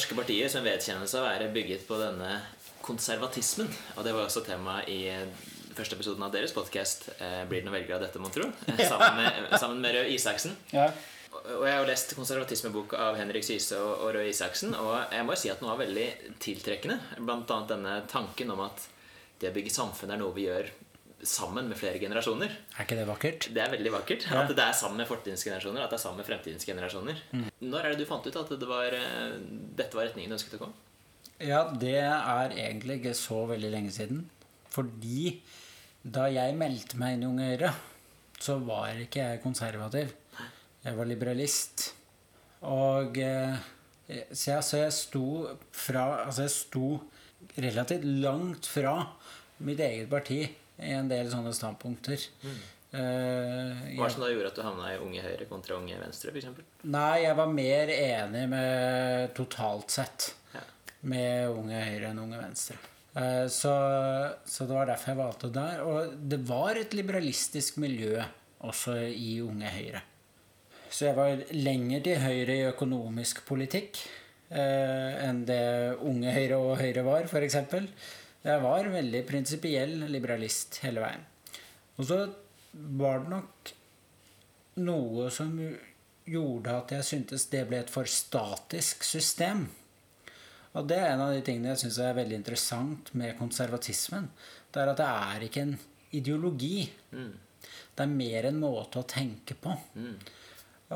norske partier som vedkjennes å være bygget på denne konservatismen. Og det var også tema i første episoden av deres podkast, eh, 'Blir det noen velgere av dette, mon tro?' Eh, Sammen med, sammen med Røe Isaksen. Ja. Og jeg har jo lest konservatismebok av Henrik Syse og, og Røe Isaksen, og jeg må jo si at noe er veldig tiltrekkende. Blant annet denne tanken om at det å bygge samfunn er noe vi gjør sammen med flere generasjoner. Er ikke det vakkert? Det er veldig vakkert. At det er sammen med fortidens generasjoner. At det er sammen med fremtidens generasjoner. Når er det du fant ut at det var, eh, dette var retningen du ønsket å komme? Ja, det er egentlig ikke så veldig lenge siden. Fordi da jeg meldte meg inn i Unge Høyre, så var ikke jeg konservativ. Jeg var liberalist. Og eh, så jeg, så jeg sto fra Altså, jeg sto relativt langt fra mitt eget parti i en del sånne standpunkter. Eh, Hva er det som da gjorde at du havna i Unge Høyre kontra Unge Venstre? For eksempel? Nei, jeg var mer enig med totalt sett ja. med Unge Høyre enn Unge Venstre. Eh, Så, så det var derfor jeg valgte der. Og det var et liberalistisk miljø også i Unge Høyre. Så jeg var lenger til høyre i økonomisk politikk eh, enn det Unge Høyre og Høyre var, f.eks. Jeg var veldig prinsipiell liberalist hele veien. Og så var det nok noe som gjorde at jeg syntes det ble et for statisk system. Og det er en av de tingene jeg syns er veldig interessant med konservatismen. Det er at det er ikke en ideologi. Det er mer en måte å tenke på.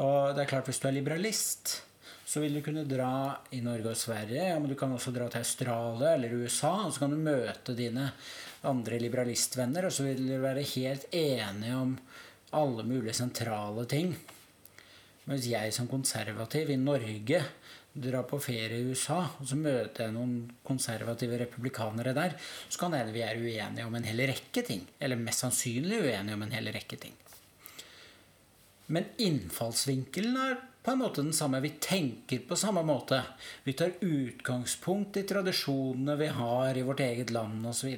Og det er klart, hvis du er liberalist, så vil du kunne dra i Norge og Sverige, ja, men du kan også dra til Australia eller USA, og så kan du møte dine andre liberalistvenner, og så vil dere være helt enige om alle mulige sentrale ting. Mens jeg som konservativ i Norge drar på ferie i USA, og så møter jeg noen konservative republikanere der, så kan hende vi er uenige om en hel rekke ting. Eller mest sannsynlig uenige om en hel rekke ting. Men innfallsvinkelen er på en måte den samme. Vi tenker på samme måte. Vi tar utgangspunkt i tradisjonene vi har i vårt eget land osv.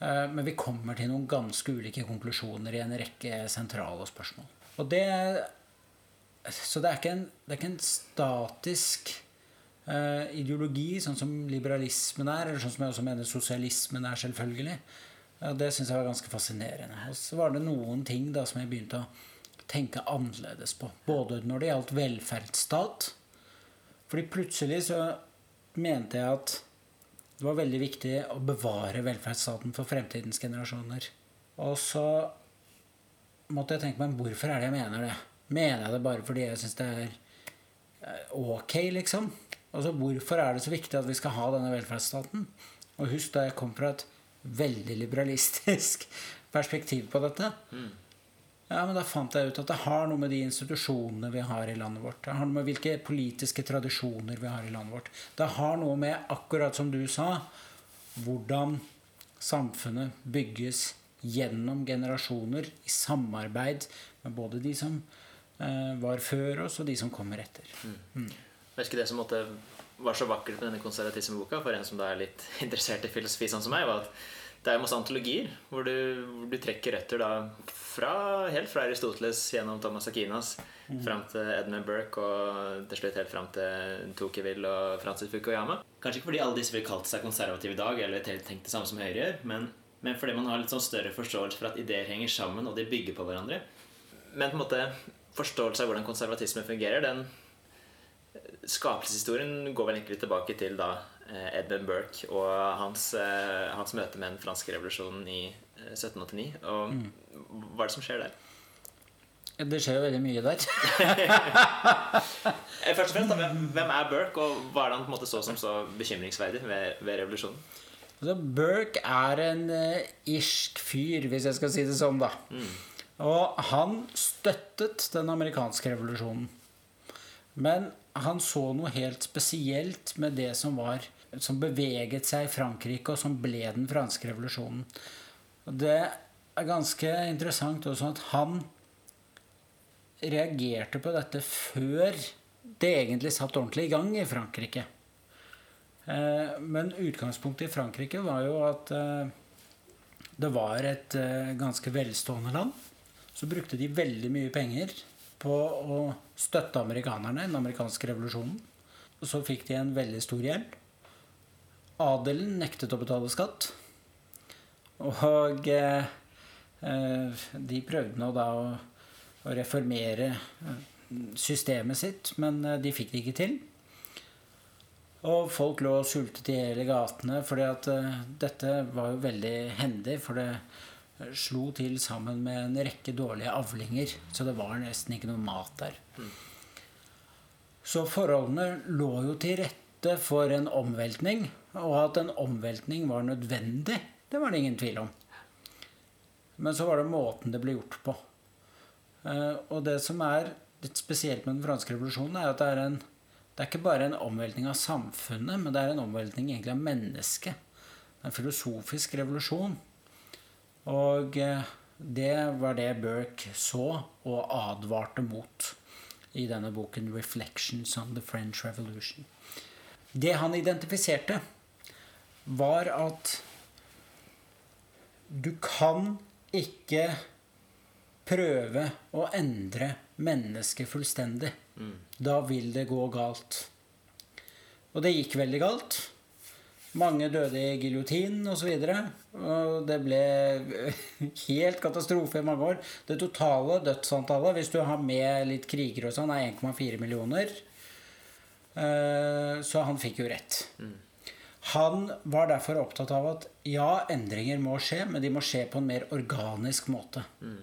Men vi kommer til noen ganske ulike konklusjoner i en rekke sentrale spørsmål. Og det Så det er ikke en, er ikke en statisk uh, ideologi, sånn som liberalismen er, eller sånn som jeg også mener sosialismen er, selvfølgelig. Ja, det syns jeg var ganske fascinerende. Og så var det noen ting da som jeg begynte å tenke annerledes på. Både når det gjaldt velferdsstat. Fordi plutselig så mente jeg at det var veldig viktig å bevare velferdsstaten for fremtidens generasjoner. Og så måtte jeg tenke meg hvorfor er det jeg mener det? Mener jeg det bare fordi jeg syns det er eh, ok, liksom? Altså, Hvorfor er det så viktig at vi skal ha denne velferdsstaten? Og husk da jeg kom fra et veldig liberalistisk perspektiv på dette. Ja, men Da fant jeg ut at det har noe med de institusjonene vi har i landet vårt. Det har noe med hvilke politiske tradisjoner vi har i landet vårt. Det har noe med, akkurat som du sa, hvordan samfunnet bygges gjennom generasjoner i samarbeid med både de som eh, var før oss, og de som kommer etter. Jeg husker det som måtte, var så vakkert med denne konservatismeboka, for en som da er litt interessert i filosofi sånn som meg, var at det er masse antologier hvor du, hvor du trekker røtter da fra, helt fra Aristoteles gjennom Thomas Aquinas fram til Edmund Burke og til slutt helt fram til Tokeville og Francis Fukuyama. Kanskje ikke fordi alle disse ville kalt seg konservative i dag eller tenkt det samme som Høyre gjør, men, men fordi man har litt sånn større forståelse for at ideer henger sammen, og de bygger på hverandre. Men på en måte forståelse av hvordan konservatisme fungerer, den skapelseshistorien går vel egentlig tilbake til da Edmund Burke og hans, eh, hans møte med den franske revolusjonen i eh, 1789. Og hva er det som skjer der? Det skjer jo veldig mye der. Eh, Først og fremst, da, hvem, er Burke, og hva er det han på en måte så som så bekymringsverdig ved, ved revolusjonen? Altså, Burke er en uh, irsk fyr, hvis jeg skal si det sånn, da. Og han støttet den amerikanske revolusjonen. Men han så noe helt spesielt med det som var som beveget seg i Frankrike, og som ble den franske revolusjonen. Og det er ganske interessant også at han reagerte på dette før det egentlig satt ordentlig i gang i Frankrike. Eh, Men utgangspunktet i Frankrike var jo at eh, det var et eh, ganske velstående land. Så brukte de veldig mye penger på å støtte amerikanerne, i den amerikanske revolusjonen. Og så fikk de en veldig stor gjeld. Adelen nektet å betale skatt. Og eh, eh, de prøvde nå da å, å reformere eh, systemet sitt, men eh, de fikk det ikke til. Og folk lå og sultet i hele gatene, for uh, dette var jo veldig hendig. For det slo til sammen med en rekke dårlige avlinger. Så det var nesten ikke noe mat der. Mm. Så forholdene lå jo til rette for en omveltning. Og at en omveltning var nødvendig, det var det ingen tvil om. Men så var det måten det ble gjort på. Uh, og det som er litt spesielt med den franske revolusjonen, er at det er en det er ikke bare en omveltning av samfunnet, men det er en omveltning egentlig av mennesket. En filosofisk revolusjon. Og eh, det var det Burke så og advarte mot i denne boken 'Reflections on the French Revolution'. Det han identifiserte, var at du kan ikke prøve å endre mennesket fullstendig. Mm. Da vil det gå galt. Og det gikk veldig galt. Mange døde i giljotin osv. Og, så og det ble helt katastrofe i mange år. Det totale dødsantallet, hvis du har med litt krigere og sånn, er 1,4 millioner. Eh, så han fikk jo rett. Mm. Han var derfor opptatt av at ja, endringer må skje, men de må skje på en mer organisk måte. Mm.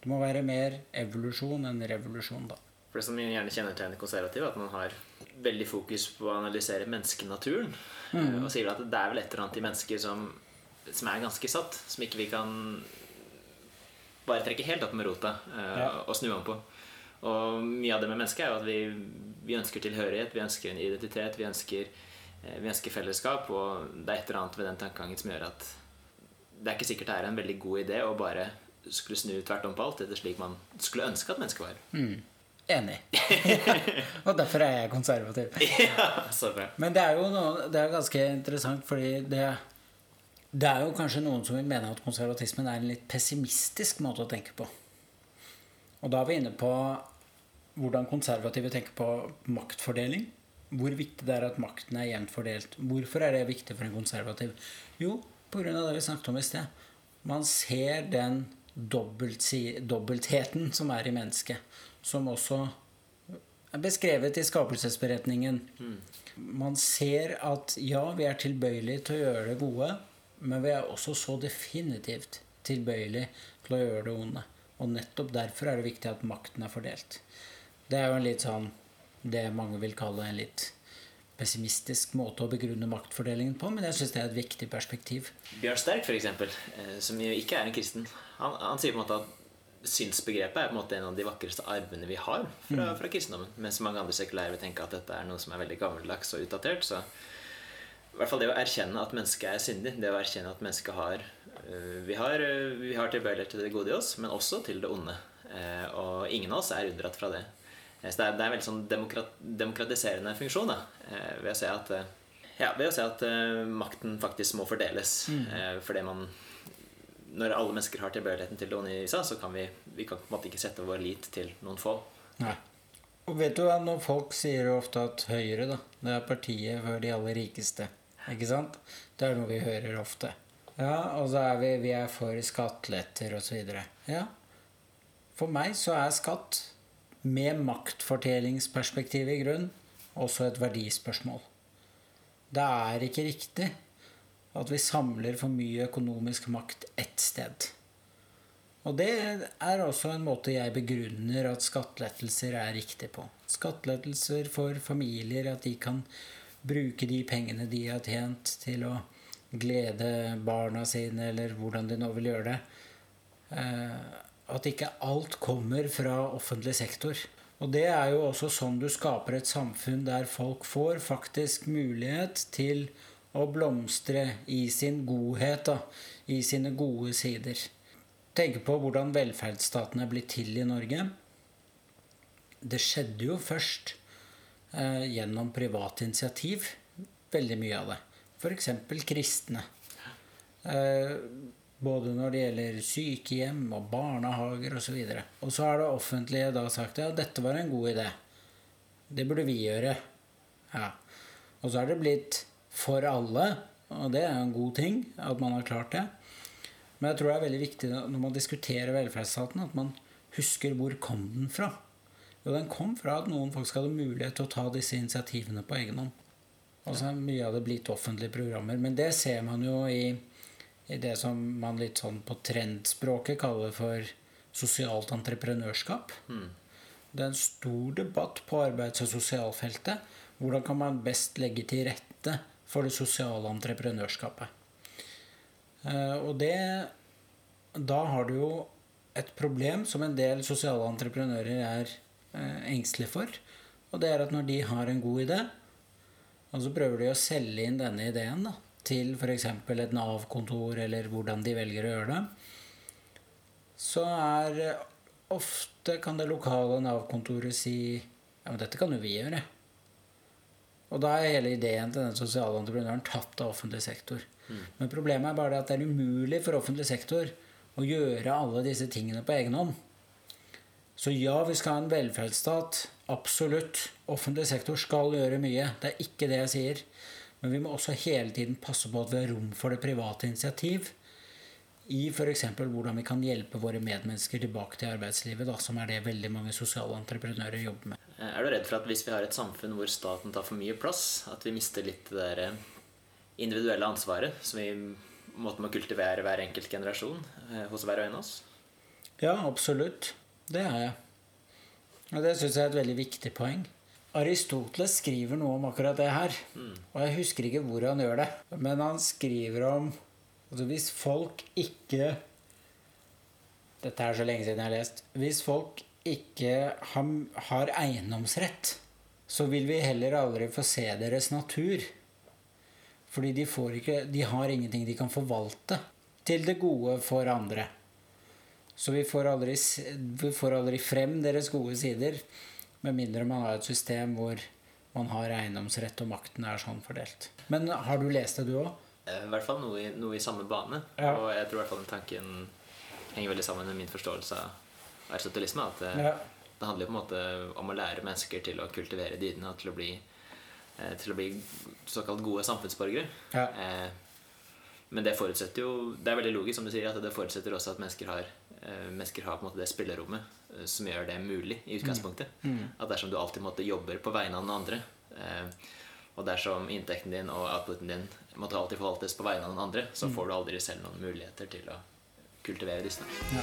Det må være mer evolusjon enn revolusjon, da. For det som gjerne kjennetegner konservative, at man har veldig fokus på å analysere menneskenaturen. Mm. Og sier at det er vel et eller annet i mennesker som, som er ganske satt, som ikke vi kan bare trekke helt opp med rota uh, ja. og snu om på. Og mye av det med mennesket er jo at vi, vi ønsker tilhørighet, vi ønsker en identitet, vi ønsker, vi ønsker fellesskap. Og det er et eller annet ved den tankegangen som gjør at det er ikke sikkert det er en veldig god idé å bare skulle snu tvert om på alt, etter slik man skulle ønske at mennesket var. Mm. Enig. og derfor er jeg konservativ. ja, Men det er jo noe, det er ganske interessant, fordi det, det er jo kanskje noen som vil mene at konservatismen er en litt pessimistisk måte å tenke på. Og da er vi inne på hvordan konservative tenker på maktfordeling. Hvor viktig det er at makten er jevnt fordelt. Hvorfor er det viktig for en konservativ? Jo, pga. det vi snakket om i sted. Man ser den dobbeltheten som er i mennesket som også er beskrevet i skapelsesberetningen. Mm. Man ser at ja, vi er tilbøyelige til å gjøre det gode, men vi er også så definitivt tilbøyelige til å gjøre det onde. Og nettopp derfor er det viktig at makten er fordelt. Det er jo en litt sånn det mange vil kalle en litt pessimistisk måte å begrunne maktfordelingen på, men jeg syns det er et viktig perspektiv. Bjørn Sterk, f.eks., eh, som jo ikke er en kristen, han, han sier på en måte at synsbegrepet er på en måte en av de vakreste arvene vi har fra, mm. fra kristendommen. Mens mange andre sekulære vil tenke at dette er noe som er veldig gammeldags og utdatert. Så i hvert fall det å erkjenne at mennesket er syndig, det å erkjenne at mennesket har øh, Vi har, øh, vi har tilbøyelighet til det gode i oss, men også til det onde. Eh, og ingen av oss er unndratt fra det. Eh, så det er, det er en veldig sånn demokrat, demokratiserende funksjon da, ved å se at ja, ved å se at makten faktisk må fordeles. Mm. fordi man når alle mennesker har tilbøyeligheten til å USA, så kan vi, vi kan på en måte ikke sette vår lit til noen få. Nei. Og vet du hva, når folk sier jo ofte at Høyre da, det er partiet for de aller rikeste. Ikke sant? Det er noe vi hører ofte. Ja, og så er vi, vi er for skatteletter osv. Ja. For meg så er skatt, med maktfortelingsperspektivet i grunn, også et verdispørsmål. Det er ikke riktig at vi samler for mye økonomisk makt ett sted. Og det er også en måte jeg begrunner at skattelettelser er riktig på. Skattelettelser for familier, at de kan bruke de pengene de har tjent, til å glede barna sine, eller hvordan de nå vil gjøre det. At ikke alt kommer fra offentlig sektor. Og det er jo også sånn du skaper et samfunn der folk får faktisk mulighet til å blomstre i sin godhet, da, i sine gode sider. Tenke på hvordan velferdsstaten er blitt til i Norge. Det skjedde jo først eh, gjennom privat initiativ, veldig mye av det. F.eks. kristne. Eh, både når det gjelder sykehjem og barnehager osv. Og, så og så har det offentlige da sagt ja, dette var en god idé. Det burde vi gjøre Ja. Og så er det blitt for alle, og det er en god ting at man har klart det. Men jeg tror det er veldig viktig når man diskuterer velferdsstaten, at man husker hvor kom den fra. Jo, den kom fra at noen faktisk hadde mulighet til å ta disse initiativene på egen hånd. Er mye av det blitt offentlige programmer. Men det ser man jo i, i det som man litt sånn på trendspråket kaller for sosialt entreprenørskap. Det er en stor debatt på arbeids- og sosialfeltet. Hvordan kan man best legge til rette for det sosiale entreprenørskapet? Eh, Og det Da har du jo et problem som en del sosiale entreprenører er eh, engstelige for. Og det er at når de har en god idé, og så prøver de å selge inn denne ideen da, til f.eks. et Nav-kontor, eller hvordan de velger å gjøre det, så er eh, ofte kan det lokale Nav-kontoret si ja, men dette kan jo vi gjøre. Og da er hele ideen til den sosiale entreprenøren tatt av offentlig sektor. Men problemet er bare det at det er umulig for offentlig sektor å gjøre alle disse tingene på egen hånd. Så ja, vi skal ha en velferdsstat. Absolutt. Offentlig sektor skal gjøre mye. Det er ikke det jeg sier. Men vi må også hele tiden passe på at vi har rom for det private initiativ. I f.eks. hvordan vi kan hjelpe våre medmennesker tilbake til arbeidslivet, da, som er det veldig mange sosiale entreprenører jobber med. Eh, Er du redd for at hvis vi har et samfunn hvor staten tar for mye plass, at vi mister litt det der eh, individuelle ansvaret som vi måtte må kultivere hver enkelt generasjon eh, hos hver og en av oss? Ja, absolutt. Det er jeg. Og det syns jeg er et veldig viktig poeng. Aristoteles skriver noe om akkurat det her. Og jeg husker ikke hvor han gjør det. Men han skriver om altså Hvis folk ikke Dette er så lenge siden jeg har lest. Hvis folk ikke har, har eiendomsrett, så vil vi heller aldri få se deres natur. Fordi de, ikke, de har ingenting de kan forvalte til det gode for andre. Så vi får, aldri, vi får aldri frem deres gode sider, med mindre man har et system hvor man har eiendomsrett og makten er sånn fordelt. Men har du lest det, du òg? Eh, I hvert fall noe i, noe i samme bane. Ja. Og jeg tror i hvert fall den tanken henger veldig sammen med min forståelse av aristotelisme. At det, Ja. det handler jo på en måte om å lære mennesker til å kultivere dydene til å bli, eh, til å bli såkalt gode samfunnsborgere. Ja. Eh, men det forutsetter jo Det er veldig logisk som du sier, at det forutsetter også at mennesker har, eh, mennesker har det spillerommet eh, som gjør det mulig i mm. utgangspunktet. Mm. Mm. At dersom du alltid måtte jobbe på vegne av noen andre, eh, og dersom inntekten din og outputen din måtte alltid forvaltes på vegne av noen andre, så mm. får du aldri selv noen muligheter til å kultivere disse. Ja.